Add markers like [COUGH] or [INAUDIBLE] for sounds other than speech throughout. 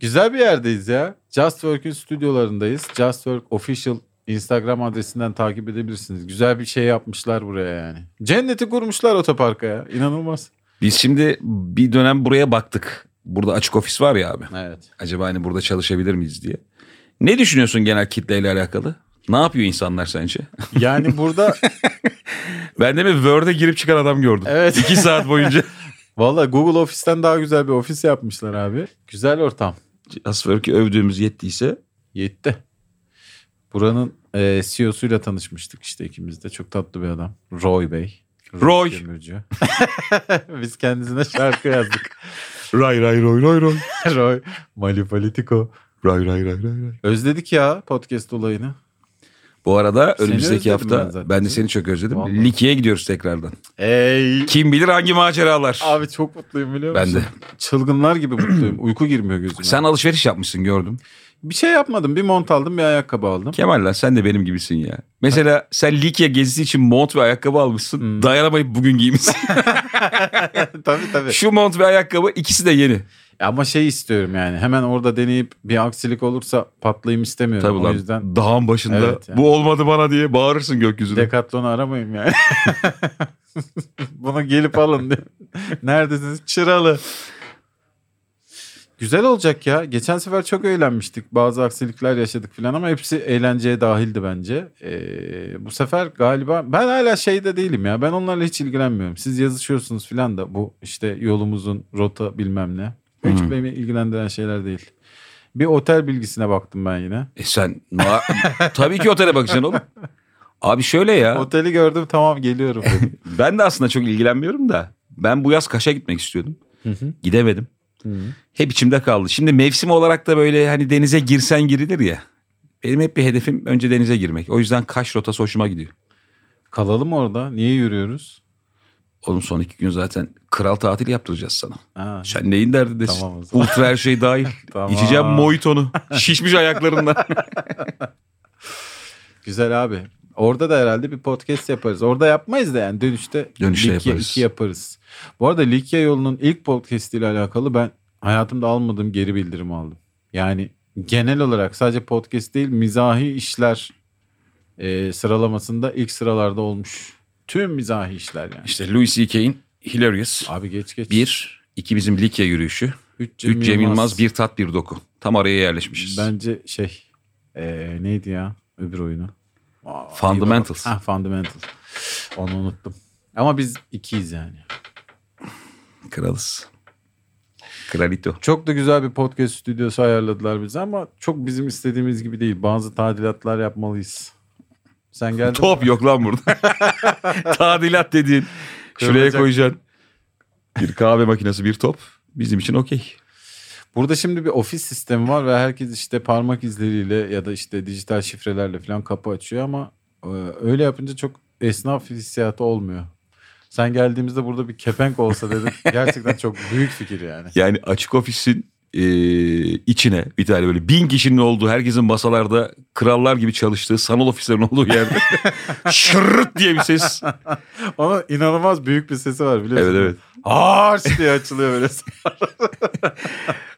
Güzel bir yerdeyiz ya. Just Work'ün stüdyolarındayız. Just Work Official Instagram adresinden takip edebilirsiniz. Güzel bir şey yapmışlar buraya yani. Cenneti kurmuşlar otoparka ya. İnanılmaz. Biz şimdi bir dönem buraya baktık. Burada açık ofis var ya abi. Evet. Acaba hani burada çalışabilir miyiz diye. Ne düşünüyorsun genel kitleyle alakalı? Ne yapıyor insanlar sence? Yani burada [LAUGHS] Ben de mi Word'e girip çıkan adam gördüm. Evet. İki saat boyunca. [LAUGHS] valla Google Office'ten daha güzel bir ofis yapmışlar abi. Güzel ortam. Asferki övdüğümüz yettiyse Yetti. Buranın e, CEO'suyla tanışmıştık işte ikimiz de. Çok tatlı bir adam. Roy Bey. Roy. Kömürcü. [LAUGHS] Biz kendisine şarkı yazdık. ray ray roy roy roy. [LAUGHS] Roy. Mali Politico. Ray ray ray ray ray. Özledik ya podcast olayını. Bu arada Seni önümüzdeki hafta ben ben, de seni çok özledim. Vallahi. Liki'ye gidiyoruz tekrardan. Ey. Kim bilir hangi maceralar. Abi çok mutluyum biliyor Ben musun? de. Çılgınlar gibi mutluyum. [CLEARS THROAT] Uyku girmiyor gözüme. Sen alışveriş yapmışsın gördüm. Bir şey yapmadım. Bir mont aldım bir ayakkabı aldım. Kemal lan sen de benim gibisin ya. Mesela sen Likya gezisi için mont ve ayakkabı almışsın. Hmm. Dayanamayıp bugün giymişsin. [LAUGHS] tabii tabii. Şu mont ve ayakkabı ikisi de yeni. Ama şey istiyorum yani. Hemen orada deneyip bir aksilik olursa patlayayım istemiyorum. Tabii o lan yüzden dağın başında Evet yani. bu olmadı bana diye bağırırsın gökyüzüne. Decathlon'u aramayayım yani. [LAUGHS] Bunu gelip alın diye. Neredesiniz? Çıralı. Güzel olacak ya. Geçen sefer çok eğlenmiştik. Bazı aksilikler yaşadık falan ama hepsi eğlenceye dahildi bence. Ee, bu sefer galiba ben hala şeyde değilim ya. Ben onlarla hiç ilgilenmiyorum. Siz yazışıyorsunuz falan da bu işte yolumuzun rota bilmem ne. Hiç Hı. beni ilgilendiren şeyler değil. Bir otel bilgisine baktım ben yine. E sen [LAUGHS] tabii ki otele bakacaksın oğlum. Abi şöyle ya. Oteli gördüm tamam geliyorum. [LAUGHS] Ben de aslında çok ilgilenmiyorum da. Ben bu yaz Kaş'a gitmek istiyordum. Hı hı. Gidemedim. Hı. Hep içimde kaldı. Şimdi mevsim olarak da böyle hani denize girsen girilir ya. Benim hep bir hedefim önce denize girmek. O yüzden Kaş rotası hoşuma gidiyor. Kalalım orada. Niye yürüyoruz? Oğlum son iki gün zaten kral tatil yaptıracağız sana. Ha, Sen neyin derdindesin? Tamam. Ultra her şey dahil. [LAUGHS] Tamam. İçeceğim mojitonu. [LAUGHS] Şişmiş ayaklarından. [LAUGHS] Güzel abi. Orada da herhalde bir podcast yaparız. Orada yapmayız da yani dönüşte, Dönüşte Likya yaparız. 2 yaparız. Bu arada Likya yolunun ilk podcast ile alakalı ben hayatımda almadığım geri bildirim aldım. Yani genel olarak sadece podcast değil mizahi işler e, sıralamasında ilk sıralarda olmuş. Tüm mizahi işler yani. işte Louis C.K.'in Hilarious. Abi geç geç. Bir. iki bizim Likya yürüyüşü. Üç Üç Cem Yılmaz. Bir tat bir doku. Tam araya yerleşmişiz. Bence şey e, neydi ya öbür oyunu? Aa, Fundamentals. Ha Fundamentals. Onu unuttum. Ama biz ikiyiz yani. Kralız. Kralito. Çok da güzel bir podcast stüdyosu ayarladılar bize ama çok bizim istediğimiz gibi değil. Bazı tadilatlar yapmalıyız. Sen geldin. Top yok lan burada. [LAUGHS] Tadilat dediğin. Şuraya Kırılacak. koyacaksın. Bir kahve makinesi bir top. Bizim için okey. Burada şimdi bir ofis sistemi var ve herkes işte parmak izleriyle ya da işte dijital şifrelerle falan kapı açıyor ama e, öyle yapınca çok esnaf hissiyatı olmuyor. Sen geldiğimizde burada bir kepenk olsa dedim. [LAUGHS] Gerçekten çok büyük fikir yani. Yani açık ofisin e, içine bir tane böyle bin kişinin olduğu herkesin masalarda krallar gibi çalıştığı sanal ofislerin olduğu yerde [LAUGHS] şırırt diye bir ses. Ama inanılmaz büyük bir sesi var biliyorsun. Evet evet. Harç diye açılıyor böyle. [LAUGHS]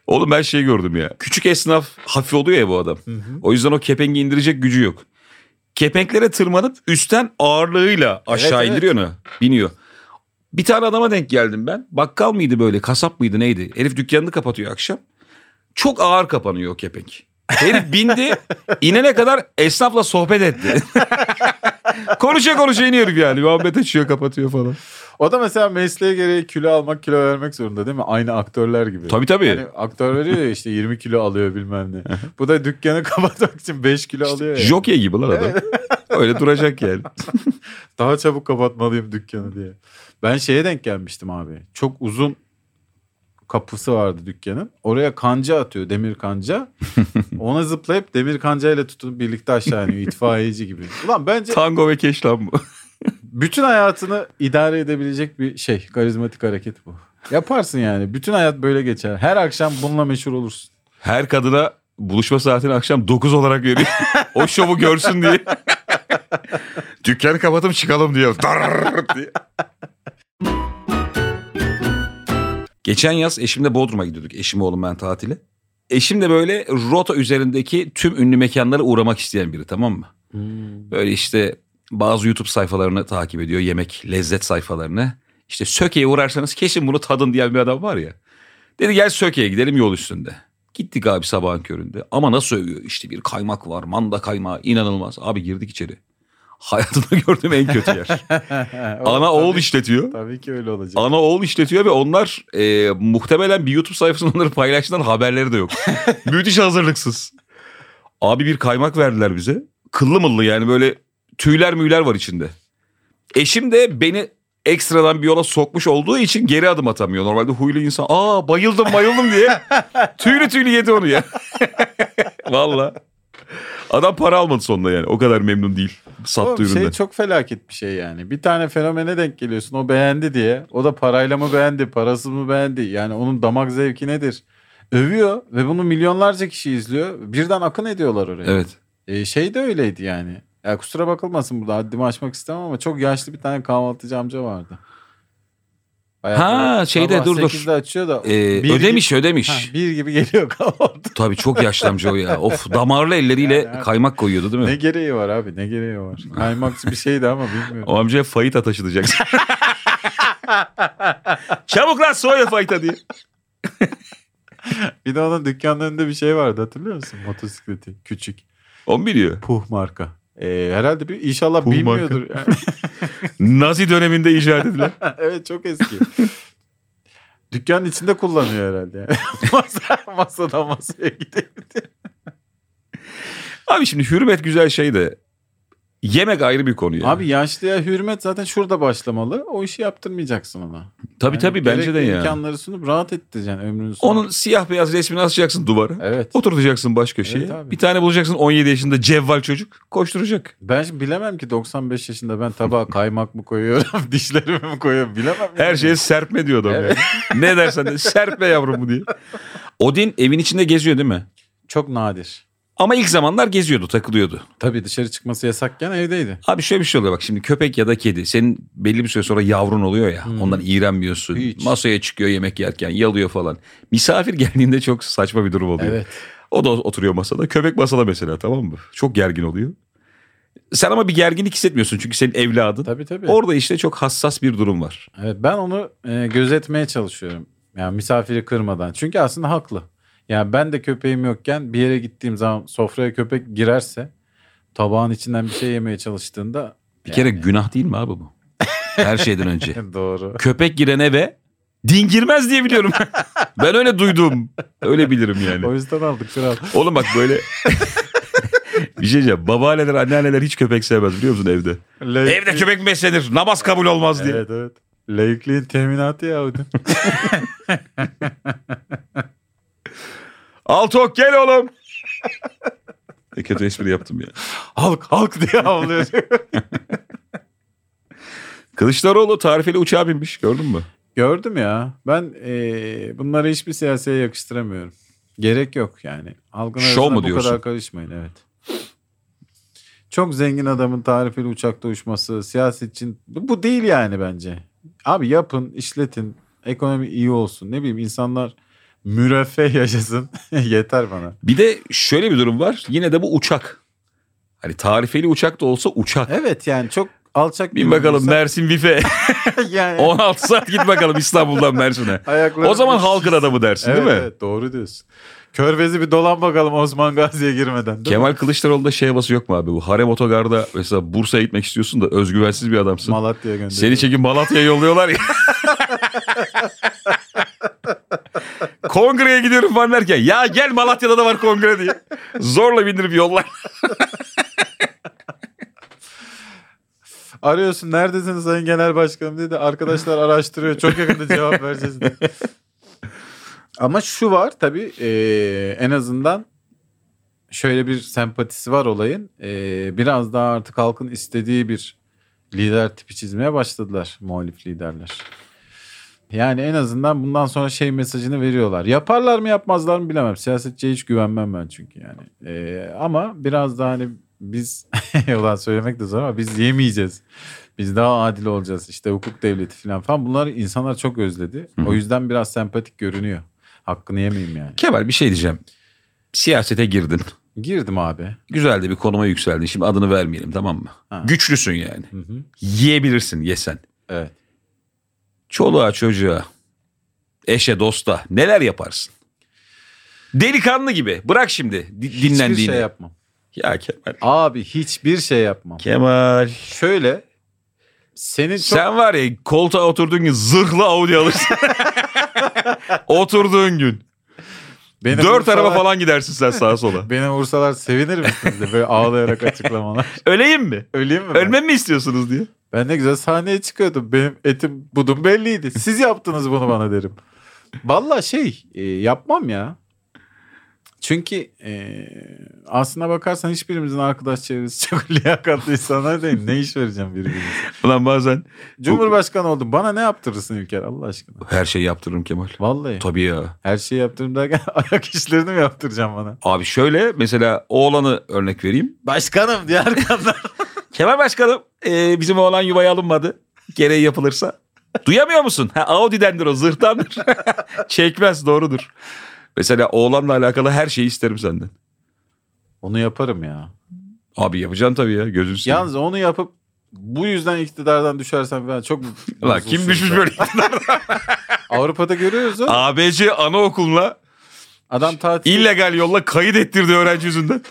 Oğlum ben şey gördüm ya. Küçük esnaf hafif oluyor ya bu adam. O yüzden o kepengi indirecek gücü yok. Kepenklere tırmanıp üstten ağırlığıyla aşağı Evet, evet. indiriyor ne? Biniyor. Bir tane adama denk geldim ben. Bakkal mıydı böyle kasap mıydı neydi? Herif dükkanını kapatıyor akşam. Çok ağır kapanıyor o kepenk. Herif bindi [LAUGHS] inene kadar esnafla sohbet etti. [LAUGHS] [LAUGHS] konuşa konuşa iniyor herif yani. Muhabbet açıyor kapatıyor falan. O da mesela mesleğe gereği kilo almak kilo vermek zorunda değil mi? Aynı aktörler gibi. Tabii tabii. Yani aktör veriyor ya işte 20 kilo alıyor bilmem ne. Bu da dükkanı [LAUGHS] kapatmak için 5 kilo alıyor ya. Jockey gibi lan adam. [LAUGHS] Öyle duracak yani. Daha çabuk kapatmalıyım dükkanı diye. Ben şeye denk gelmiştim abi. Çok uzun kapısı vardı dükkanın. Oraya kanca atıyor demir kanca. [LAUGHS] Ona zıplayıp demir kancayla tutunup birlikte aşağı iniyor itfaiyeci gibi. Ulan bence Tango ve keş lan bu. [LAUGHS] bütün hayatını idare edebilecek bir şey. Karizmatik hareket bu. Yaparsın yani. Bütün hayat böyle geçer. Her akşam bununla meşhur olursun. Her kadına buluşma saatini akşam 9 olarak veriyor. [LAUGHS] o şovu görsün diye. Dükkanı kapatıp çıkalım diyor. Darrrr diye. Geçen yaz eşimle Bodrum'a gidiyorduk. Eşim oğlum ben tatile. eşim de böyle rota üzerindeki tüm ünlü mekanlara uğramak isteyen biri tamam mı? Hmm. Böyle işte bazı YouTube sayfalarını takip ediyor. Yemek, lezzet sayfalarını. İşte Söke'ye uğrarsanız kesin bunu tadın diyen bir adam var ya. Dedi gel Söke'ye gidelim yol üstünde. Gittik abi sabahın köründe. Ama nasıl övüyor? İşte bir kaymak var. Manda kaymağı inanılmaz. Abi girdik içeri. Hayatımda [LAUGHS] gördüğüm en kötü yer. [LAUGHS] Ana oğul işletiyor. Tabii ki öyle olacak. Ana oğul işletiyor ve onlar e, muhtemelen bir YouTube sayfasında onları paylaştılar haberleri de yok. [LAUGHS] Müthiş hazırlıksız. Abi bir kaymak verdiler bize. Kıllı mıllı yani böyle tüyler müyler var içinde. Eşim de beni ekstradan bir yola sokmuş olduğu için geri adım atamıyor. Normalde huylu insan aa bayıldım bayıldım diye tüylü tüylü yedi onu ya. Valla. Adam para almadı sonunda yani o kadar memnun değil sattığı Oğlum, üründen. şey çok felaket bir şey yani. Bir tane fenomene denk geliyorsun o beğendi diye. O da parayla mı beğendi, parasız mı beğendi? Yani onun damak zevki nedir? Övüyor ve bunu milyonlarca kişi izliyor. Birden akın ediyorlar oraya. Evet. E, şey de öyleydi yani. Ya kusura bakılmasın burada haddimi aşmak istemem ama çok yaşlı bir tane kahvaltıcı amca vardı. Ha, şeyde, dur, dur. 8'de açıyor da Ee, bir ödemiş gibi, ödemiş. Ha, bir gibi geliyor kahvaltı. [LAUGHS] Tabii çok yaşlı amca o ya. Of damarlı elleriyle Yani, kaymak koyuyordu değil mi? ne gereği var abi ne gereği var. Kaymakçı bir şeydi ama bilmiyorum. O amcaya fayita taşıtacaksın. [LAUGHS] Çabuk lan soya fayita diye. Bir de onun dükkanın önünde bir şey vardı hatırlıyor musun? Motosikleti küçük. O mu biliyor? Puh marka. Ee, herhalde bir inşallah Puh bilmiyordur. Yani. [LAUGHS] Nazi döneminde icat edilen. [LAUGHS] evet çok eski. Dükkanın içinde kullanıyor herhalde. Yani. [LAUGHS] Masa, masadan masaya gidiyor. Abi şimdi hürmet güzel şey de yemek ayrı bir konu ya. Abi yaşlıya hürmet zaten şurada başlamalı. O işi yaptırmayacaksın ona. tabii Yani tabii bence de ya. imkanları sunup rahat ettireceksin ömrünün sonunda. Onun siyah beyaz resmini asacaksın duvara. Evet. Oturtacaksın baş köşeye. Evet abi. bir tane bulacaksın 17 yaşında cevval çocuk koşturacak. Ben şimdi bilemem ki 95 yaşında ben tabağa kaymak mı koyuyorum, [LAUGHS] dişlerimi mi koyuyorum bilemem. Her yani. şeye serpme diyor adam. Evet. yani. [LAUGHS] ne dersen de serpme yavrum bu diye. Odin evin içinde geziyor değil mi? Çok nadir. Ama ilk zamanlar geziyordu, takılıyordu. Tabii dışarı çıkması yasakken evdeydi. Abi şöyle bir şey oluyor bak şimdi köpek ya da kedi senin belli bir süre sonra yavrun oluyor ya Hmm. ondan iğrenmiyorsun. Hiç. Masaya çıkıyor yemek yerken yalıyor falan. Misafir [LAUGHS] geldiğinde çok saçma bir durum oluyor. Evet. O da oturuyor masada köpek masada mesela tamam mı? Çok gergin oluyor. Sen ama bir gerginlik hissetmiyorsun çünkü senin evladın. Tabii tabii. Orada işte çok hassas bir durum var. Evet, ben onu e, gözetmeye çalışıyorum. Yani misafiri kırmadan. Çünkü aslında haklı. Yani ben de köpeğim yokken bir yere gittiğim zaman sofraya köpek girerse tabağın içinden bir şey yemeye çalıştığında Bir kere günah değil mi abi bu? Her şeyden önce. [LAUGHS] doğru. Köpek giren eve din girmez diye biliyorum. [LAUGHS] ben öyle duydum. Öyle bilirim yani. O yüzden aldık kral. Oğlum bak böyle [LAUGHS] bir şey diyeceğim. Babaanneler, anneanneler hiç köpek sevmez biliyor musun evde? Layıklığı- Evde köpek beslenir? Namaz kabul olmaz diye. Evet evet. Layıklığın teminatı ya. Altok gel oğlum. [LAUGHS] ne kötü espri yaptım ya. halk halk diye havlıyor. [LAUGHS] Kılıçdaroğlu tarifeli uçağa binmiş gördün mü? Gördüm ya. Ben e, bunları hiçbir siyasiye yakıştıramıyorum. Gerek yok yani. Halkın Şov mu bu diyorsun? kadar karışmayın evet. Çok zengin adamın tarifeli uçakta uçması siyasetçinin bu değil yani bence. Abi yapın, işletin, ekonomi iyi olsun. Ne bileyim insanlar müreffeh yaşasın. [LAUGHS] Yeter bana. Bir de şöyle bir durum var. Yine de bu uçak. Hani tarifeli uçak da olsa uçak. Evet yani çok alçak Bin bakalım insan. Mersin Vife. [LAUGHS] yani [LAUGHS] 16 saat git bakalım İstanbul'dan Mersin'e. O zaman halkın adamı dersin Evet, değil mi? evet doğru diyorsun. Körfezi bir dolan bakalım Osman Gazi'ye girmeden. değil mi? Kemal Kılıçdaroğlu'da şey havası yok mu abi? Bu harem otogarda mesela Bursa'ya gitmek istiyorsun da özgüvensiz bir adamsın. Malatya'ya gönderiyor. Seni çekin Malatya'ya yolluyorlar ya. Kongreye gidiyorum falan derken ya gel Malatya'da da var kongre diye. Zorla bindirip yollar. [LAUGHS] Arıyorsun neredesiniz sayın genel başkanım dedi. Arkadaşlar araştırıyor. Çok yakında cevap vereceğiz diye. [LAUGHS] Ama şu var tabii eee, en azından şöyle bir sempatisi var olayın. Eee, biraz daha artık halkın istediği bir lider tipi çizmeye başladılar muhalif liderler. Yani en azından bundan sonra şey mesajını veriyorlar. Yaparlar mı yapmazlar mı bilemem. Siyasetçiye hiç güvenmem ben çünkü yani. Eee, ama biraz daha hani biz [LAUGHS] yalan söylemek de zor ama biz yemeyeceğiz. Biz daha adil olacağız. İşte hukuk devleti falan falan. Bunlar insanlar çok özledi. Hı. O yüzden biraz sempatik görünüyor. Hakkını yemeyeyim yani. Kemal bir şey diyeceğim. Siyasete girdin. Girdim abi. Güzel de bir konuma yükseldin. Şimdi adını vermeyelim tamam mı? Ha. Güçlüsün yani. Hı hı. Yiyebilirsin yesen. Evet. Çoluğa çocuğa, eşe dosta neler yaparsın? Delikanlı gibi. Bırak şimdi di- Hiçbir dinlendiğini. şey yapmam. ya Kemal. Abi hiçbir şey yapmam. Kemal. Şöyle senin çok Sen var ya koltuğa oturduğun gün zırhlı Audi alırsın. [LAUGHS] Oturduğun gün. beni Dört araba vursalar- falan gidersin sen sağa sola. [LAUGHS] Beni vursalar sevinir misiniz de böyle ağlayarak [LAUGHS] açıklamalar. Öleyim mi? Öleyim mi? Ölmemi mi istiyorsunuz diye. Ben ne güzel sahneye çıkıyordum. Benim etim budum belliydi. Siz yaptınız bunu bana derim. Vallahi şey e, yapmam ya. Çünkü e, aslına bakarsan hiçbirimizin arkadaş çevresi [LAUGHS] çok liyakatlı insanlar değil. Ne iş vereceğim birbirimize? Ulan bazen Cumhurbaşkanı oldum. Bana ne yaptırırsın İlker Allah aşkına? her şeyi yaptırırım Kemal. Vallahi. Tabii ya. Her şeyi yaptırırım derken [LAUGHS] ayak işlerini mi yaptıracağım bana? Abi şöyle mesela oğlanı örnek vereyim. Başkanım diye arkamdan. [LAUGHS] Kemal Başkanım e, bizim oğlan yuvaya alınmadı. Gereği yapılırsa. Duyamıyor musun? Ha, Audi'dendir o zırhtandır. [LAUGHS] Çekmez doğrudur. Mesela oğlanla alakalı her şeyi isterim senden. Onu yaparım ya. Abi yapacaksın tabii ya gözünü seveyim. Yalnız onu yapıp bu yüzden iktidardan düşersem ben çok Ulan [LAUGHS] kim düşmüş böyle? [LAUGHS] Avrupa'da görüyoruz o. ABC anaokuluna Adam tatil. illegal yolla kayıt ettirdi öğrenci yüzünden.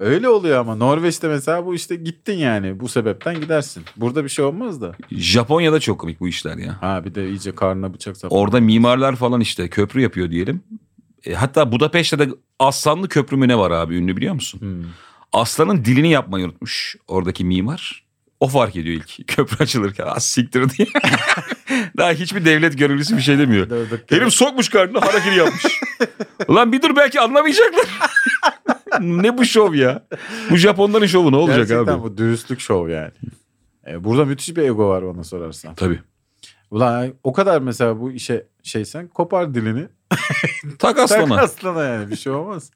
Öyle oluyor ama Norveç'te mesela bu işte gittin yani bu sebepten gidersin. Burada bir şey olmaz da. Japonya'da çok komik bu işler ya. Ha bir de iyice karnına bıçak sapı. Orada mimarlar falan işte köprü yapıyor diyelim. E, hatta Budapeşte de Aslanlı Köprü mü ne var abi ünlü biliyor musun? Hmm. Aslanın dilini yapmayı unutmuş oradaki mimar. O fark ediyor ilk [LAUGHS] köprü açılırken. Az siktir diye. [LAUGHS] Daha hiçbir devlet görevlisi bir şey demiyor. Herif sokmuş karnına hareketi yapmış. [LAUGHS] Ulan bir dur belki anlamayacaklar. [LAUGHS] ne bu şov ya? Bu Japonların şovu ne olacak Gerçekten abi? bu dürüstlük şov yani. E, burada müthiş bir ego var ona sorarsan. Tabii. Ulan o kadar mesela bu işe şeysen kopar dilini. Tak [LAUGHS] Tak aslana. aslana yani bir şey olmaz.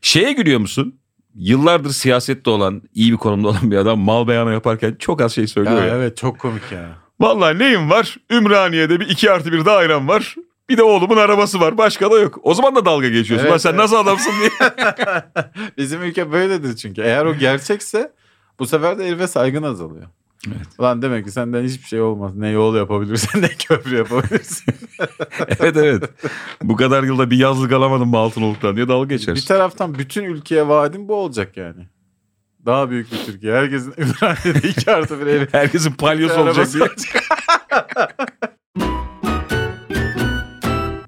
Şeye gülüyor musun? Yıllardır siyasette olan, iyi bir konumda olan bir adam mal beyanı yaparken çok az şey söylüyor Ya, ya. evet çok komik ya. Vallahi neyim var? Ümraniye'de bir iki artı bir dairem var. Bir de oğlumun arabası var. Başka da yok. O zaman da dalga geçiyorsun. Evet, Lan sen evet. nasıl adamsın diye. [LAUGHS] Bizim ülke böyledir çünkü. Eğer o gerçekse bu sefer de herife saygın azalıyor. Evet. Ulan demek ki senden hiçbir şey olmaz. Ne yol yapabilirsin [LAUGHS] ne köprü yapabilirsin. [LAUGHS] evet evet. Bu kadar yılda bir yazlık alamadım mı Altınoluk'tan diye dalga bir geçersin. taraftan bütün ülkeye vaadim bu olacak yani. Daha büyük bir Türkiye. Herkesin [LAUGHS] Ümraniye'de iki artı bir evi. Herkesin palyosu olacak diye. [LAUGHS]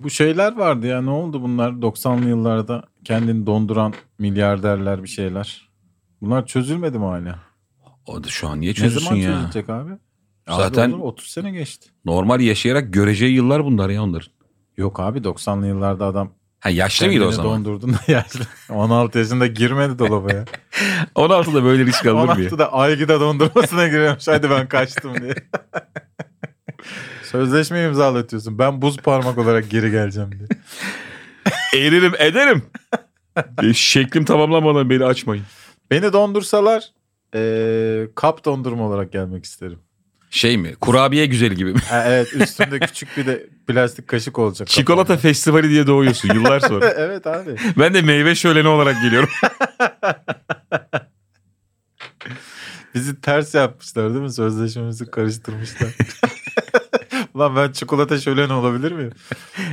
Bu şeyler vardı ya ne oldu bunlar 90'lı yıllarda kendini donduran milyarderler bir şeyler. Bunlar çözülmedi mi hala? O da şu an niye Ne çözülsün zaman ya? çözülecek abi? Zaten- Abi olur, 30 sene geçti. Normal yaşayarak göreceği yıllar bunlar ya onların. Yok abi 90'lı yıllarda adam Ha yaşlı mıydı o zaman? dondurdun da yaşlı. [LAUGHS] 16 yaşında girmedi dolaba ya. 16'da böyle risk alınır mı ya? 16'da Aygıda dondurmasına giriyormuş. Hadi ben kaçtım diye. [LAUGHS] Sözleşme imzalatıyorsun. Ben buz parmak olarak geri geleceğim diye. Eğilirim ederim. E, Şeklim tamamlanmadan beni açmayın. Beni dondursalar eee, kap dondurma olarak gelmek isterim. Şey mi? Kurabiye güzeli gibi mi? Ha, evet üstünde küçük bir de plastik kaşık olacak. Çikolata kapağında. festivali diye doğuyorsun yıllar sonra. [LAUGHS] evet abi. Ben de meyve şöleni olarak geliyorum. [LAUGHS] Bizi ters yapmışlar değil mi? Sözleşmemizi karıştırmışlar. [LAUGHS] Ulan ben çikolata şöleni olabilir miyim?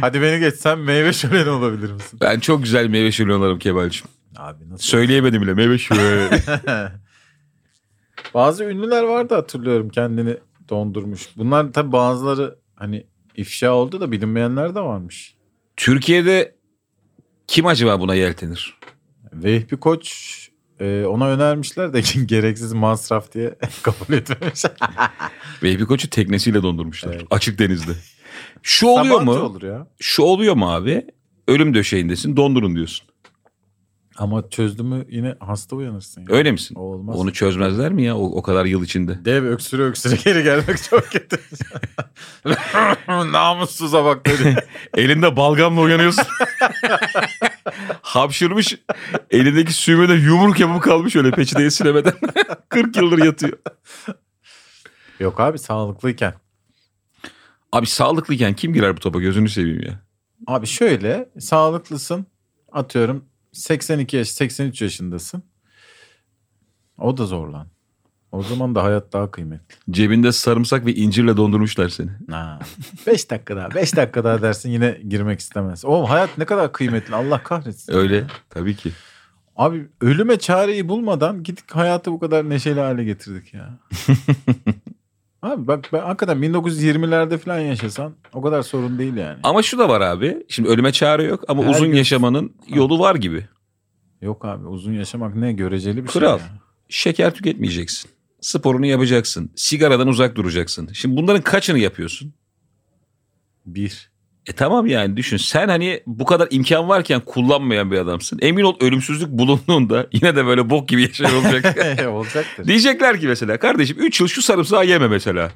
Hadi beni geç sen meyve şöleni olabilir misin? Ben çok güzel meyve şöleni olurum Kemal'cim. Abi nasıl? Söyleyemedim bile meyve şöleni. Bazı ünlüler vardı hatırlıyorum kendini dondurmuş. Bunlar tabi bazıları hani ifşa oldu da bilinmeyenler de varmış. Türkiye'de kim acaba buna yeltenir? Vehbi Koç e, ona önermişler de [LAUGHS] gereksiz masraf diye [LAUGHS] kabul etmemiş. [LAUGHS] Baby Koç'u teknesiyle dondurmuşlar. Evet. Açık denizde. Şu oluyor Sabancı mu? olur ya. Şu oluyor mu abi? Ölüm döşeğindesin dondurun diyorsun. Ama çözdü mü yine hasta uyanırsın. Ya. Öyle misin? O olmaz. Onu çözmezler mi ya o, o kadar yıl içinde? Dev öksüre öksüre [LAUGHS] geri gelmek çok kötü. [LAUGHS] Namussuza bak dedi. [LAUGHS] Elinde balgamla uyanıyorsun. Hapşırmış. Elindeki süğmede yumruk yapıp kalmış öyle peçeteye silemeden. 40 yıldır yatıyor. Yok abi sağlıklıyken. Abi sağlıklıyken kim girer bu topa gözünü seveyim ya. Abi şöyle sağlıklısın atıyorum 82 yaş 83 yaşındasın. O da zor lan. O zaman da hayat daha kıymetli. Cebinde sarımsak ve incirle dondurmuşlar seni. 5 dakika daha 5 dakika daha dersin yine girmek istemez. O hayat ne kadar kıymetli Allah kahretsin. Öyle tabii ki. Abi ölüme çareyi bulmadan gittik hayatı bu kadar neşeli hale getirdik ya. [LAUGHS] Abi bak ben hakikaten 1920'lerde falan yaşasan o kadar sorun değil yani. Ama şu da var abi. Şimdi ölüme çare yok ama Her uzun gün- yaşamanın yolu var gibi. Yok abi uzun yaşamak ne göreceli bir Kral. şey ya. Şeker tüketmeyeceksin. Sporunu yapacaksın. Sigaradan uzak duracaksın. Şimdi bunların kaçını yapıyorsun? Bir. E tamam yani düşün. Sen hani bu kadar imkan varken kullanmayan bir adamsın. Emin ol ölümsüzlük bulunduğunda [LAUGHS] yine de böyle bok gibi yaşayan olacak. [LAUGHS] Olacaktır. Diyecekler ki mesela kardeşim 3 yıl şu sarımsağı yeme mesela.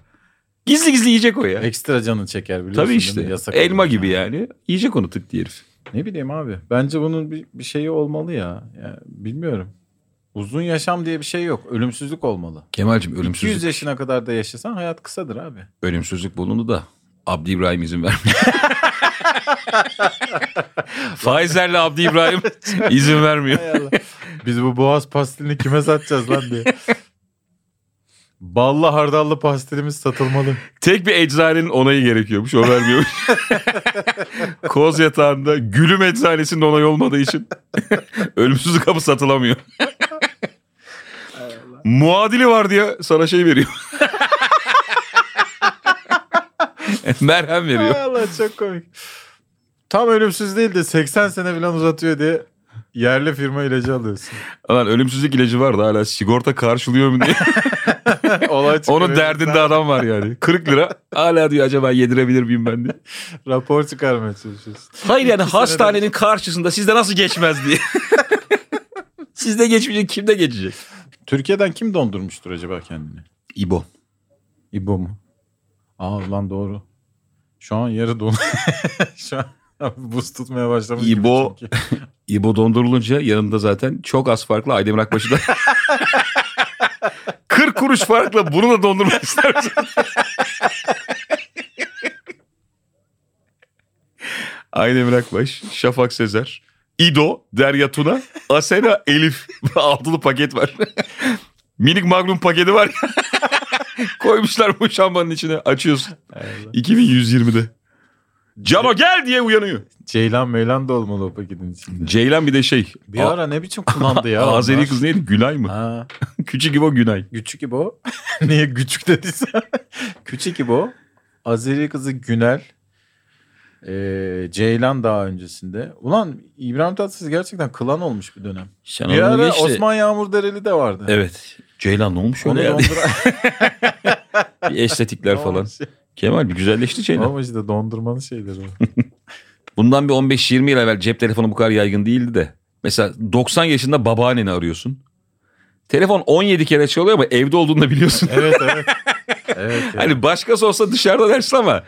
Gizli gizli yiyecek o ya. Ekstra canı çeker biliyorsun Tabii işte. Yasak Elma gibi yani. Yiyecek onu tık diye herif. Ne bileyim abi. Bence bunun bir, bir şeyi olmalı ya. Yani bilmiyorum. Uzun yaşam diye bir şey yok. Ölümsüzlük olmalı. Kemal'cim 200 ölümsüzlük, yaşına kadar da yaşasan hayat kısadır abi. ölümsüzlük bulundu da Abdi İbrahim izin vermiyor. [LAUGHS] Faizlerle Abdi İbrahim [LAUGHS] izin vermiyor. Biz bu boğaz pastilini kime satacağız lan diye. Ballı hardallı pastilimiz satılmalı. Tek bir eczanenin onayı gerekiyormuş. O vermiyormuş. [LAUGHS] Koz yatağında gülüm eczanesinin onayı olmadığı için ölümsüzlük kapı satılamıyor. Muadili var diye sana şey veriyor. [LAUGHS] Merhem veriyor. Hay Allah çok komik. Tam ölümsüz değil de 80 sene falan uzatıyor diye yerli firma ilacı alıyorsun. Lan ölümsüzlük ilacı vardı hala sigorta karşılıyor mu diye. [LAUGHS] Olay. Onun derdinde adam var yani. 40 lira. Hala diyor acaba yedirebilir miyim ben diye. Rapor çıkarmaya çalışıyorsun. Hayır yani İki seneden- hastanenin karşısında sizde nasıl geçmez diye. [LAUGHS] sizde geçmeyecek kimde geçecek? Türkiye'den kim dondurmuştur acaba kendini? İbo. İbo mu? Aa lan doğru. Şu an yarı don. [LAUGHS] Şu an buz tutmaya başlamış. gibi İbo. çünkü. [LAUGHS] İbo dondurulunca yanında zaten çok az farklı Aydemir Akbaş'ı da [LAUGHS] 40 kuruş farkla bunu da dondurmak ister? Aydemir Akbaş, Şafak Sezer, İdo, Derya Tuna, Asena, Elif. Altılı paket var. Minik magnum paketi var. [LAUGHS] Koymuşlar bu şambanın içine. Açıyorsun. Allah. 2120'de. Cano gel diye uyanıyor. Ceylan meylan da olmalı o paketin içinde. Ceylan bir de şey. Bir ara ne biçim kullandı ya. [LAUGHS] Azeri onlar? kız neydi? Günay mı? Ha, [LAUGHS] Küçük İbo Günay. küçük İbo. Niye küçük dediyse. küçük İbo. Azeri kızı Günel. Ee, Ceylan daha öncesinde. Ulan İbrahim Tatlıses gerçekten kılan olmuş bir dönem. Sen Bir onu ara geç de- Osman Yağmur Dereli de vardı. Evet. Ceylan ne olmuş öyle ya? donduran- [LAUGHS] Bir estetikler falan. Kemal bir güzelleşti Ceylan. Ama işte dondurmanın şeyleri. [LAUGHS] Bundan bir 15-20 yıl evvel cep telefonu bu kadar yaygın değildi de. Mesela 90 yaşında babaanneni arıyorsun. Telefon 17 kere çalıyor ama evde olduğunu da biliyorsun. evet evet. Evet. ya. [LAUGHS] Hani başkası olsa dışarıda dersin ama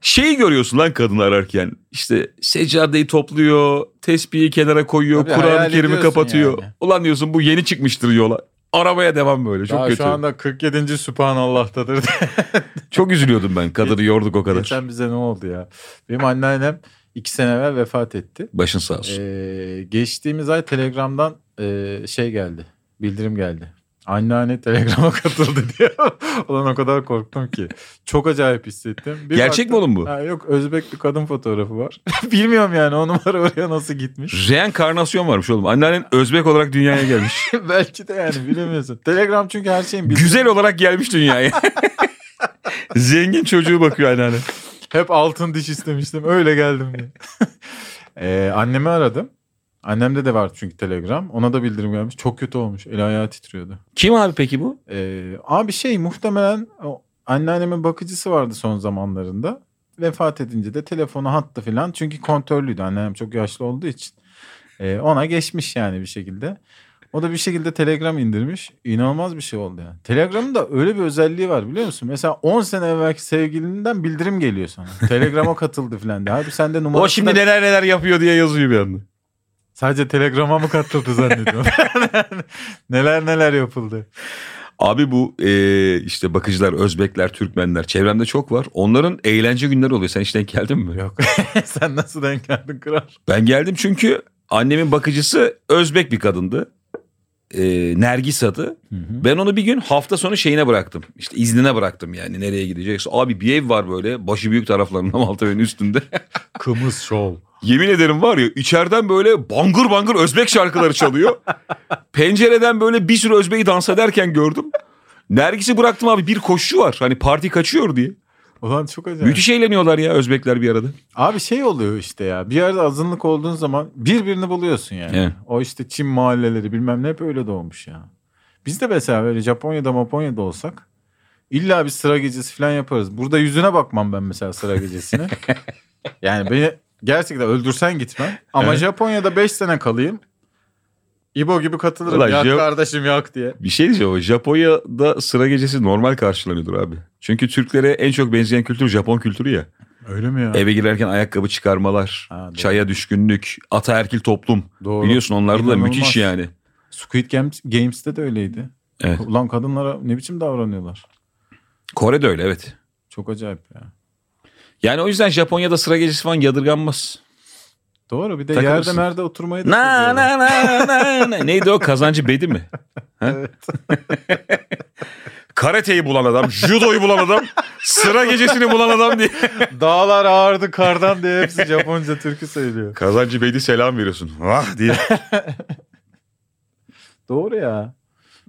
şeyi görüyorsun lan kadını ararken. İşte seccadeyi topluyor, tespihi kenara koyuyor, Kur'an-ı Kerim'i kapatıyor. yani. Ulan diyorsun bu yeni çıkmıştır yola. Arabaya devam böyle çok Daha kötü. şu anda 47. Sübhanallah'tadır. [LAUGHS] Çok üzülüyordum ben kadını yorduk o kadar. Geçen bize ne oldu ya? Benim anneannem iki sene evvel vefat etti. Başın sağ olsun. Ee, geçtiğimiz ay Telegram'dan e, şey geldi. Bildirim geldi. Anneanne Telegram'a katıldı [LAUGHS] diye. Ulan o kadar korktum ki. Çok acayip hissettim. Bir Gerçek mi oğlum bu? Ha, yok Özbek bir kadın fotoğrafı var. [LAUGHS] Bilmiyorum yani o numara oraya nasıl gitmiş. Reenkarnasyon varmış oğlum. Anneannen Özbek olarak dünyaya gelmiş. [LAUGHS] Belki de yani bilemiyorsun. Telegram çünkü her şeyin bildiği. Güzel olarak gelmiş dünyaya. Zengin çocuğu bakıyor anneanne. Hep altın diş istemiştim. Öyle geldim diye. Ee, annemi aradım. Annemde de var çünkü Telegram. Ona da bildirim gelmiş. Çok kötü olmuş. El ayağı titriyordu. Kim abi peki bu? Ee, abi şey muhtemelen anneannemin bakıcısı vardı son zamanlarında. Vefat edince de telefonu hattı falan. Çünkü kontörlüydü. Anneannem çok yaşlı olduğu için. Ee, ona geçmiş yani bir şekilde. O da bir şekilde Telegram indirmiş. İnanılmaz bir şey oldu yani. Telegram'ın da öyle bir özelliği var biliyor musun? Mesela 10 sene evvelki sevgilinden bildirim geliyor sana. Telegram'a katıldı falan diye. Abi sende numara... O şimdi neler neler yapıyor diye yazıyor bir anda. Sadece Telegram'a mı katıldı zannediyorum. [LAUGHS] neler neler yapıldı. Abi bu e, işte bakıcılar, Özbekler, Türkmenler çevremde çok var. Onların eğlence günleri oluyor. Sen hiç denk geldin mi? Yok. [LAUGHS] Sen nasıl denk geldin kral? Ben geldim çünkü annemin bakıcısı Özbek bir kadındı. E, Nergis adı. Ben onu bir gün hafta sonu şeyine bıraktım. İşte iznine bıraktım yani nereye gidecekse. Abi bir ev var böyle başı büyük taraflarında [LAUGHS] Maltepe'nin üstünde. [LAUGHS] Kımız şov. Yemin ederim var ya içeriden böyle bangır bangır Özbek şarkıları çalıyor. [LAUGHS] Pencereden böyle bir sürü Özbek'i dans ederken gördüm. Nergis'i bıraktım abi bir koşu var. Hani parti kaçıyor diye. Ulan çok acayip. Müthiş eğleniyorlar ya Özbekler bir arada. Abi şey oluyor işte ya. Bir yerde azınlık olduğun zaman birbirini buluyorsun yani. Evet. O işte Çin mahalleleri bilmem ne hep öyle doğmuş ya. Biz de mesela böyle Japonya'da Japonya'da olsak illa bir sıra gecesi falan yaparız. Burada yüzüne bakmam ben mesela sıra gecesine. [LAUGHS] yani beni gerçekten öldürsen gitmem. Ama Evet. Japonya'da 5 sene kalayım. İbo gibi katılırım. Ulan yak Jap- kardeşim yak diye. Bir şey diyeceğim ama Japonya'da sıra gecesi normal karşılanıyordur abi. Çünkü Türklere en çok benzeyen kültür Japon kültürü ya. Öyle mi ya? Eve girerken ayakkabı çıkarmalar, Ha, doğru. çaya düşkünlük, ataerkil toplum. Doğru. Biliyorsun onlarda da İnanılmaz. müthiş yani. Squid Games, Games'te de öyleydi. Evet. Ulan kadınlara ne biçim davranıyorlar? Kore'de öyle evet. Çok acayip ya. Yani o yüzden Japonya'da sıra gecesi falan yadırganmaz. Doğru bir de Takılırsın. yerde merde oturmayı da Na na na na na. Neydi o kazancı bedi mi? Ha? Evet. [LAUGHS] Karateyi bulan adam, judoyu bulan adam, sıra gecesini bulan adam diye. [LAUGHS] Dağlar ağırdı kardan diye hepsi Japonca türkü söylüyor. Kazancı bedi selam veriyorsun. Vah diye. [LAUGHS] Doğru ya.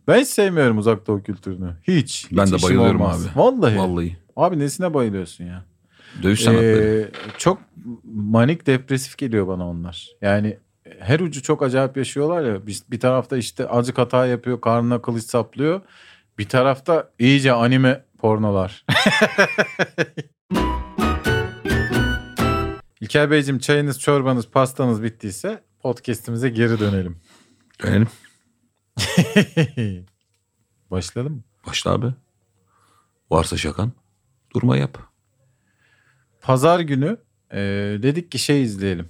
Ben hiç sevmiyorum uzak doğu kültürünü. Hiç. Ben Hiç de bayılıyorum olmaz. abi. Vallahi. Vallahi. Abi nesine bayılıyorsun ya? Dövüş sanatları. Ee, çok manik depresif geliyor bana onlar. Yani her ucu çok acayip yaşıyorlar ya. Bir, bir tarafta işte azıcık hata yapıyor, karnına kılıç saplıyor. Bir tarafta iyice anime pornolar. [LAUGHS] İlker Beyciğim çayınız, çorbanız, pastanız bittiyse podcast'imize geri dönelim. Dönelim. [LAUGHS] Başlayalım mı? Başla abi. Varsa şakan. Durma yap. Pazar günü e, dedik ki şey izleyelim.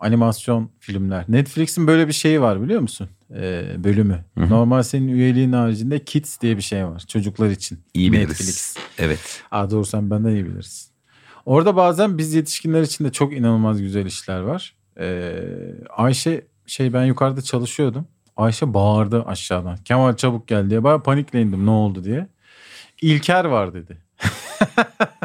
Animasyon filmler. Netflix'in böyle bir şeyi var biliyor musun? E, bölümü. Hı hı. Normal senin üyeliğin haricinde Kids diye bir şey var. Çocuklar için. İyi biliriz. Netflix. Evet. Aa, doğru sen benden iyi bilirsin. Orada bazen biz yetişkinler için de çok inanılmaz güzel işler var. E, Ayşe şey ben yukarıda çalışıyordum. Ayşe bağırdı aşağıdan. Kemal çabuk gel diye. Ben panikle indim ne oldu diye. İlker var dedi. [LAUGHS]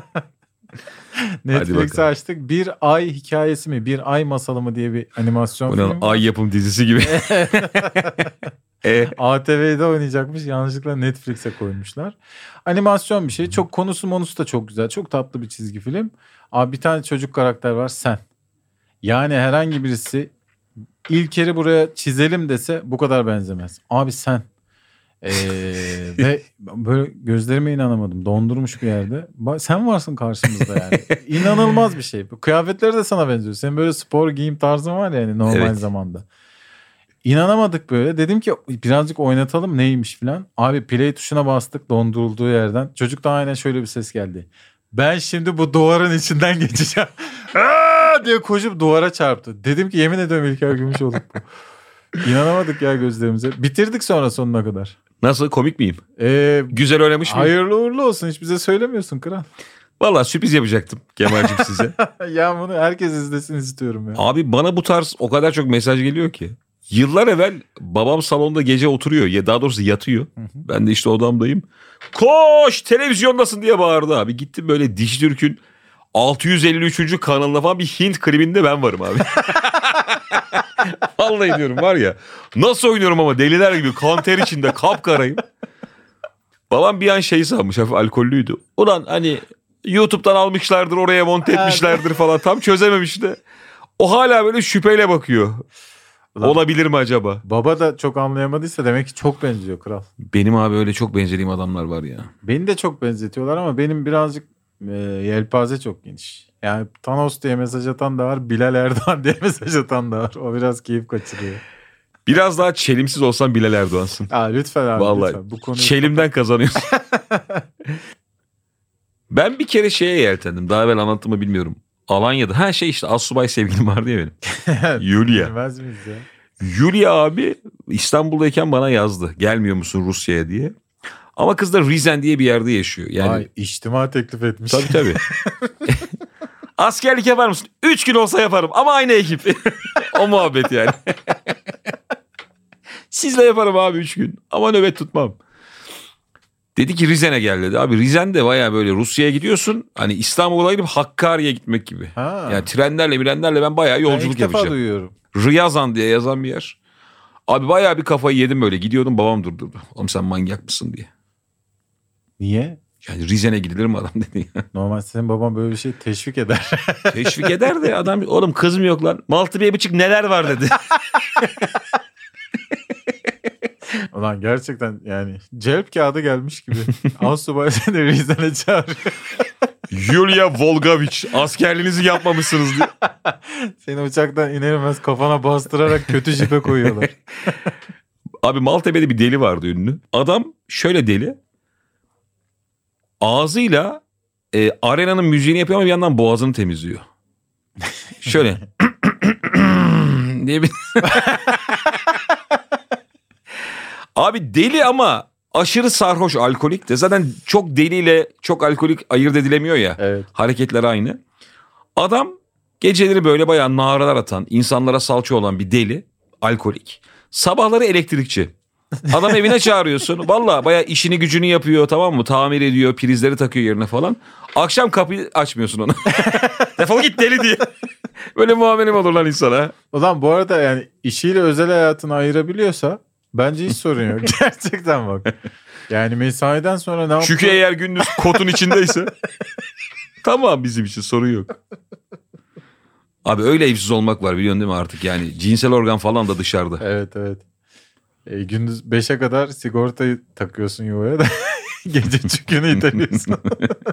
Netflix'i açtık. Bir ay hikayesi mi, bir ay masalı mı diye bir animasyon Bu film. ne ay yapım dizisi gibi. [LAUGHS] e, ATV'de oynayacakmış. Yanlışlıkla Netflix'e koymuşlar. Animasyon bir şey. Çok konusu monusu da çok güzel. Çok tatlı bir çizgi film. Abi bir tane çocuk karakter var sen. Yani herhangi birisi İlker'i buraya çizelim dese bu kadar benzemez. Abi sen. Ee, ve böyle gözlerime inanamadım. Dondurmuş bir yerde. Ba- Sen varsın karşımızda yani. [LAUGHS] İnanılmaz bir şey. Kıyafetleri de sana benziyor. Senin böyle spor giyim tarzın var ya yani normal Evet. zamanda. İnanamadık böyle. Dedim ki birazcık oynatalım neymiş falan. Abi play tuşuna bastık dondurulduğu yerden. Çocuktan aynen şöyle bir ses geldi. Ben şimdi bu duvarın içinden geçeceğim. [LAUGHS] Aa! diye koşup duvara çarptı. Dedim ki yemin ediyorum İlker Gümüşoğlu bu. İnanamadık ya gözlerimize. Bitirdik sonra sonuna kadar. Nasıl komik miyim? Ee, Güzel oynamış mıyım? hayırlı uğurlu olsun. Hiç bize söylemiyorsun kral. Valla sürpriz yapacaktım Kemal'cim size. [LAUGHS] ya bunu herkes izlesin istiyorum ya. Abi bana bu tarz o kadar çok mesaj geliyor ki. Yıllar evvel babam salonda gece oturuyor ya daha doğrusu yatıyor. Ben de işte odamdayım. Koş televizyondasın diye bağırdı abi. Gittim böyle Dijitürk'ün 653. kanalına falan bir Hint klibinde ben varım abi. [LAUGHS] [LAUGHS] Vallahi diyorum var ya. Nasıl oynuyorum ama deliler gibi kan ter içinde kapkarayım. Babam bir an şey sanmış hafif alkollüydü. Ulan hani YouTube'dan almışlardır oraya monte etmişlerdir falan tam çözememiş de. O hala böyle şüpheyle bakıyor. Ulan- Olabilir mi acaba? Baba da çok anlayamadıysa demek ki çok benziyor kral. Benim abi öyle çok benzediğim adamlar var ya. Beni de çok benzetiyorlar ama benim birazcık e, yelpaze çok geniş. Yani Thanos diye mesaj atan da var, Bilal Erdoğan [LAUGHS] diye mesaj atan da var. O biraz keyif kaçırıyor. Biraz daha çelimsiz olsan Bilal Erdoğan'sın. Aa, lütfen abi Vallahi lütfen. Bu konuyu Çelimden kazanıyorsun. [LAUGHS] ben bir kere şeye yeltendim. Daha evvel anlattığımı bilmiyorum. Alanya'da. Ha şey işte Asubay sevgilim vardı ya benim. [LAUGHS] Yulia. Bilmez miyiz ya? Yulia abi İstanbul'dayken bana yazdı. Gelmiyor musun Rusya'ya diye. Ama kız da Rizen diye bir yerde yaşıyor. Yani Vay, içtima teklif etmiş. tabii tabii. [LAUGHS] Askerlik yapar mısın? Üç gün olsa yaparım ama aynı ekip. [LAUGHS] o muhabbet yani. [LAUGHS] Sizle yaparım abi üç gün ama nöbet tutmam. Dedi ki Rizen'e gel dedi. Abi Rizen de baya böyle Rusya'ya gidiyorsun. Hani İstanbul'a gidip Hakkari'ye gitmek gibi. Ha. Yani trenlerle mirenlerle ben Ben yolculuk ilk defa yapacağım. duyuyorum. Riyazan diye yazan bir yer. Abi bayağı bir kafayı yedim böyle. Gidiyordum babam durdurdu. Oğlum sen manyak mısın diye. Niye? Yani Rizen'e gidilir mi adam [LAUGHS] dedi. Normal senin baban böyle bir şey teşvik eder. [LAUGHS] Teşvik eder de adam oğlum kız mı yok lan? Maltı bir buçuk neler var dedi. [LAUGHS] Ulan gerçekten yani celp kağıdı gelmiş gibi. Asubay seni Rize'ne çağırıyor. Yulia Volgoviç askerliğinizi yapmamışsınız diye. Seni uçaktan iner inmez kafana bastırarak kötü jipe koyuyorlar. Abi Maltepe'de bir deli vardı ünlü. Adam şöyle deli. Ağzıyla e, arenanın müziğini yapıyor ama bir yandan boğazını temizliyor. Şöyle. [LAUGHS] diye bir... Abi deli ama aşırı sarhoş alkolik de zaten çok deliyle çok alkolik ayırt edilemiyor ya. Evet. Hareketler aynı. Adam geceleri böyle bayağı naralar atan, insanlara salça olan bir deli, alkolik. Sabahları elektrikçi. Adam evine çağırıyorsun. Valla bayağı işini gücünü yapıyor tamam mı? Tamir ediyor, prizleri takıyor yerine falan. Akşam kapıyı açmıyorsun ona. [LAUGHS] Defol git deli diye. Böyle muamele mi olur lan insana? Ulan bu arada yani işiyle özel hayatını ayırabiliyorsa bence hiç sorun yok. [LAUGHS] Gerçekten bak. Yani mesaiden sonra ne Çünkü yapıyor? eğer gündüz kotun içindeyse [LAUGHS] tamam bizim için sorun yok. Abi öyle evsiz olmak var biliyorsun değil mi artık yani cinsel organ falan da dışarıda. Evet evet. E, gündüz 5'e kadar sigortayı takıyorsun yuvaya da [LAUGHS] gece çükünü iteliyorsun.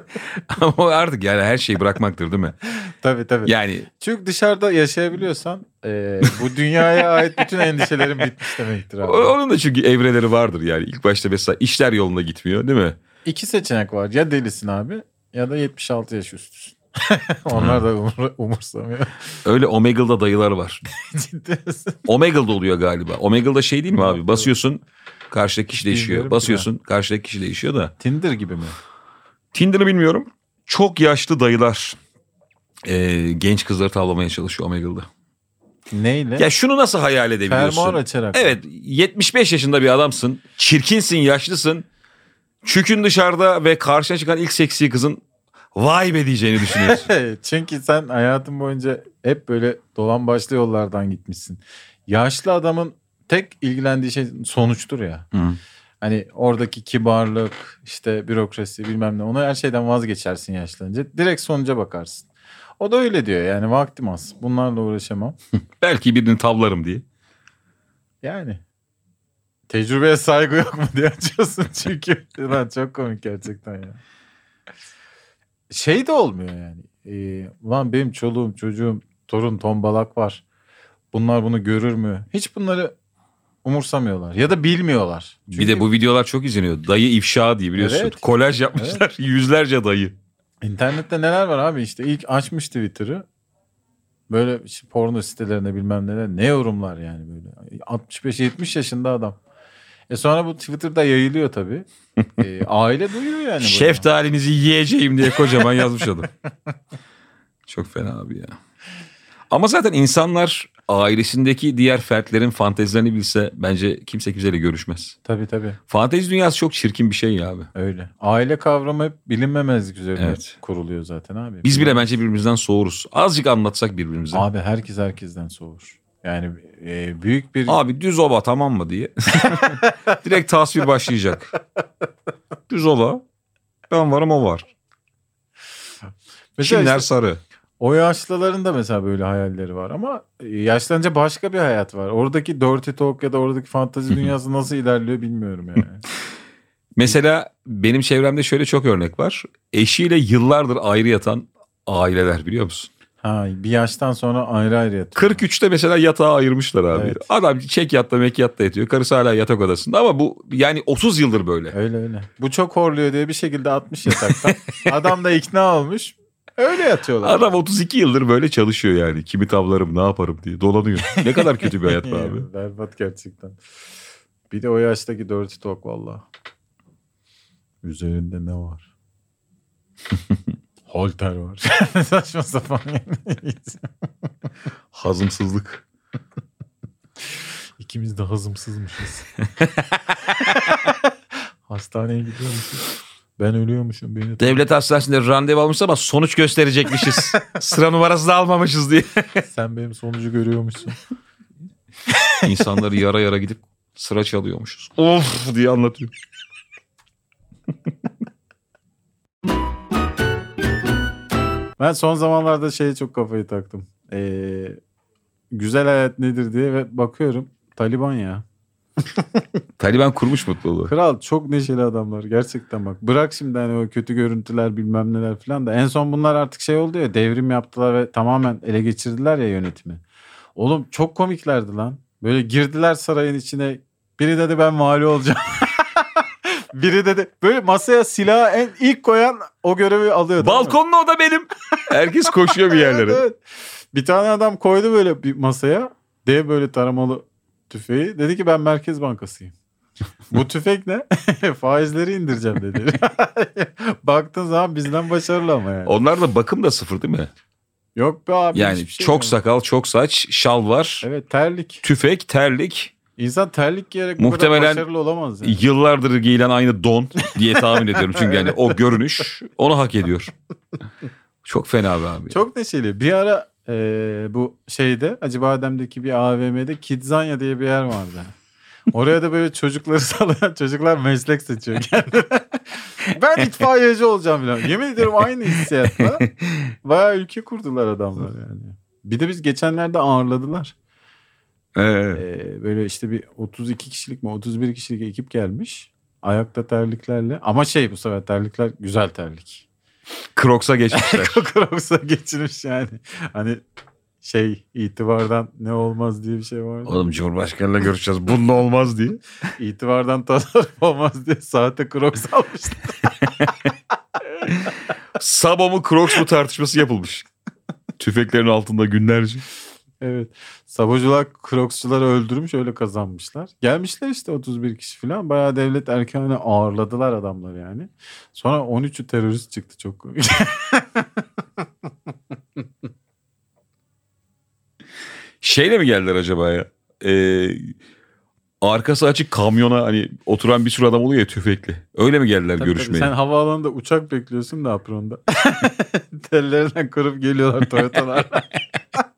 [LAUGHS] Ama artık yani her şeyi bırakmaktır değil mi? tabii tabii. Yani Çünkü dışarıda yaşayabiliyorsan e, bu dünyaya ait bütün endişelerin bitmiş demektir abi. onun da çünkü evreleri vardır yani. İlk başta mesela işler yolunda gitmiyor değil mi? İki seçenek var. Ya delisin abi ya da 76 yaş üstüsün. [LAUGHS] Onlar da umur, umursamıyor. Öyle Omegle'da dayılar var. [LAUGHS] Ciddi misin? Omegle'da oluyor galiba. Omegle'da şey değil mi abi? Basıyorsun karşıdaki kişi değişiyor. Bilmiyorum ki Basıyorsun karşıdaki kişi değişiyor da. Tinder gibi mi? Tinder'ı bilmiyorum. Çok yaşlı dayılar e, genç kızları tavlamaya çalışıyor Omegle'da. Neyle? Ya şunu nasıl hayal edebiliyorsun? Fermuar açarak. Evet 75 yaşında bir adamsın. Çirkinsin, yaşlısın. Çükün dışarıda ve karşına çıkan ilk seksi kızın vay be diyeceğini düşünüyorsun. [LAUGHS] Çünkü sen hayatın boyunca hep böyle dolan başlı yollardan gitmişsin. Yaşlı adamın tek ilgilendiği şey sonuçtur ya. Hı. Hani oradaki kibarlık, işte bürokrasi bilmem ne. Ona her şeyden vazgeçersin yaşlanınca. Direkt sonuca bakarsın. O da öyle diyor yani vaktim az. Bunlarla uğraşamam. [LAUGHS] Belki birini tavlarım diye. Yani. Tecrübeye saygı yok mu diye açıyorsun çünkü. Lan çok komik gerçekten ya. Şey de olmuyor yani. Ee, ulan benim çoluğum çocuğum torun tombalak var. Bunlar bunu görür mü? Hiç bunları umursamıyorlar. Ya da bilmiyorlar. Bir de bu videolar çok izleniyor. Dayı ifşa diye biliyorsun. Evet. Kolaj yapmışlar. [LAUGHS] Yüzlerce dayı. İnternette neler var abi işte ilk açmış Twitter'ı. Böyle işte porno sitelerine bilmem neler ne yorumlar yani böyle. 65-70 yaşında adam. E sonra bu Twitter'da yayılıyor tabii. E, [LAUGHS] aile duyuyor yani. Şeftalinizi yiyeceğim diye kocaman yazmış adam. [LAUGHS] Çok fena abi ya. Ama zaten insanlar ailesindeki diğer fertlerin fantezilerini bilse bence kimse kimseyle görüşmez. Tabii tabii Fantezi dünyası çok çirkin bir şey ya abi. öyle. Aile kavramı hep bilinmemezlik üzerine Evet. kuruluyor zaten abi. Biz bile bence birbirimizden soğuruz. Azıcık anlatsak birbirimize. Abi herkes herkesten soğur. Yani e, büyük bir... düz ova tamam mı diye. [LAUGHS] Direkt tasvir başlayacak. Düz ova. Ben varım o var. Mesela Çimler işte sarı. o yaşlıların da mesela böyle hayalleri var ama yaşlanınca başka bir hayat var. Oradaki dirty talk ya da oradaki fantezi dünyası nasıl ilerliyor bilmiyorum yani. [LAUGHS] Mesela benim çevremde şöyle çok örnek var. Eşiyle yıllardır ayrı yatan aileler biliyor musun? Ha bir yaştan sonra ayrı ayrı yatıyor. 43'te mesela yatağı ayırmışlar abi. Evet. Adam çek yatta mek yatta yatıyor. Karısı hala yatak odasında ama bu yani 30 yıldır böyle. Öyle öyle. Bu çok horluyor diye bir şekilde atmış yataktan. [LAUGHS] Adam da ikna olmuş. Öyle yatıyorlar. Adam 32 yıldır böyle çalışıyor yani. Kimi tavlarım ne yaparım diye dolanıyor. Ne kadar kötü bir hayat be abi. [LAUGHS] Berbat gerçekten. Bir de o yaştaki dirty talk valla. Üzerinde ne var? [LAUGHS] Holter var. [LAUGHS] Saçma sapan. Hazımsızlık. İkimiz de hazımsızmışız. [LAUGHS] Hastaneye gidiyormuşuz. Ben ölüyormuşum. Beni Devlet hastanesinde randevu almışız ama sonuç gösterecekmişiz. [LAUGHS] Sıra numarası da almamışız diye. Sen benim sonucu görüyormuşsun. İnsanları yara yara gidip sıra çalıyormuşuz. Of diye anlatıyor. Ben son zamanlarda şeye çok kafayı taktım. Ee, güzel hayat nedir diye ve bakıyorum Taliban ya. [LAUGHS] Taliban kurmuş mutluluğu. Kral çok neşeli adamlar gerçekten bak. Bırak şimdi hani o kötü görüntüler bilmem neler falan da en son bunlar artık şey oldu ya devrim yaptılar ve tamamen ele geçirdiler ya yönetimi. Oğlum çok komiklerdi lan. Böyle girdiler sarayın içine. Biri dedi ben vali olacağım. [LAUGHS] Biri dedi böyle masaya silahı en ilk koyan o görevi alıyor. Balkonlu o da benim. [LAUGHS] Herkes koşuyor bir yerlere. Evet, evet. Bir tane adam koydu böyle bir masaya. Dev böyle taramalı tüfeği. Dedi ki ben Merkez Bankasıyım. [LAUGHS] Bu tüfek ne? [LAUGHS] Faizleri indireceğim dedi. Baktığın zaman bizden başarılı ama yani. Onlar da bakım da sıfır değil mi? Yok be abi. Yani şey çok yok. sakal, çok saç, şal var, Evet terlik. tüfek, terlik. İnsan terlik giyerek bu Muhtemelen- kadar başarılı olamaz yani. Yıllardır giyilen aynı don diye tahmin ediyorum. Çünkü yani o görünüş onu hak ediyor. Çok fena be abi. Çok neşeli. Bir ara e, bu şeyde Acıbadem'deki bir AVM'de Kidzanya diye bir yer vardı. Oraya da böyle çocukları [LAUGHS] salayan çocuklar meslek seçiyor kendine. [LAUGHS] ben itfaiyeci olacağım falan. Yemin ediyorum aynı hissiyatla. Bayağı ülke kurdular adamlar yani. Bir de biz geçenlerde ağırladılar. Ee, Ee, böyle işte bir 32 kişilik mi 31 kişilik ekip gelmiş. Ayakta terliklerle. Ama şey bu sefer terlikler güzel terlik. Crocs'a geçmişler. [LAUGHS] Crocs'a geçirmiş yani. Hani şey itibardan ne olmaz diye bir şey vardı. Oğlum Cumhurbaşkanı'yla görüşeceğiz. Bununla olmaz diye. [LAUGHS] İtibardan tasarruf olmaz diye sahte Crocs [LAUGHS] almıştı. Sabo mu Crocs mu tartışması yapılmış. Tüfeklerin altında günlerce. Evet. Sabocular Crocs'çuları öldürmüş öyle kazanmışlar. Gelmişler işte 31 kişi falan. Bayağı devlet erkanı ağırladılar adamlar yani. Sonra 13'ü terörist çıktı çok komik. [LAUGHS] Şeyle mi geldiler acaba ya? Ee, arkası açık kamyona hani oturan bir sürü adam oluyor ya tüfekli. Öyle mi geldiler Tabii görüşmeye? tabii. Sen havaalanında uçak bekliyorsun da apronda. [LAUGHS] Tellerinden kurup geliyorlar Toyota'lar. [LAUGHS]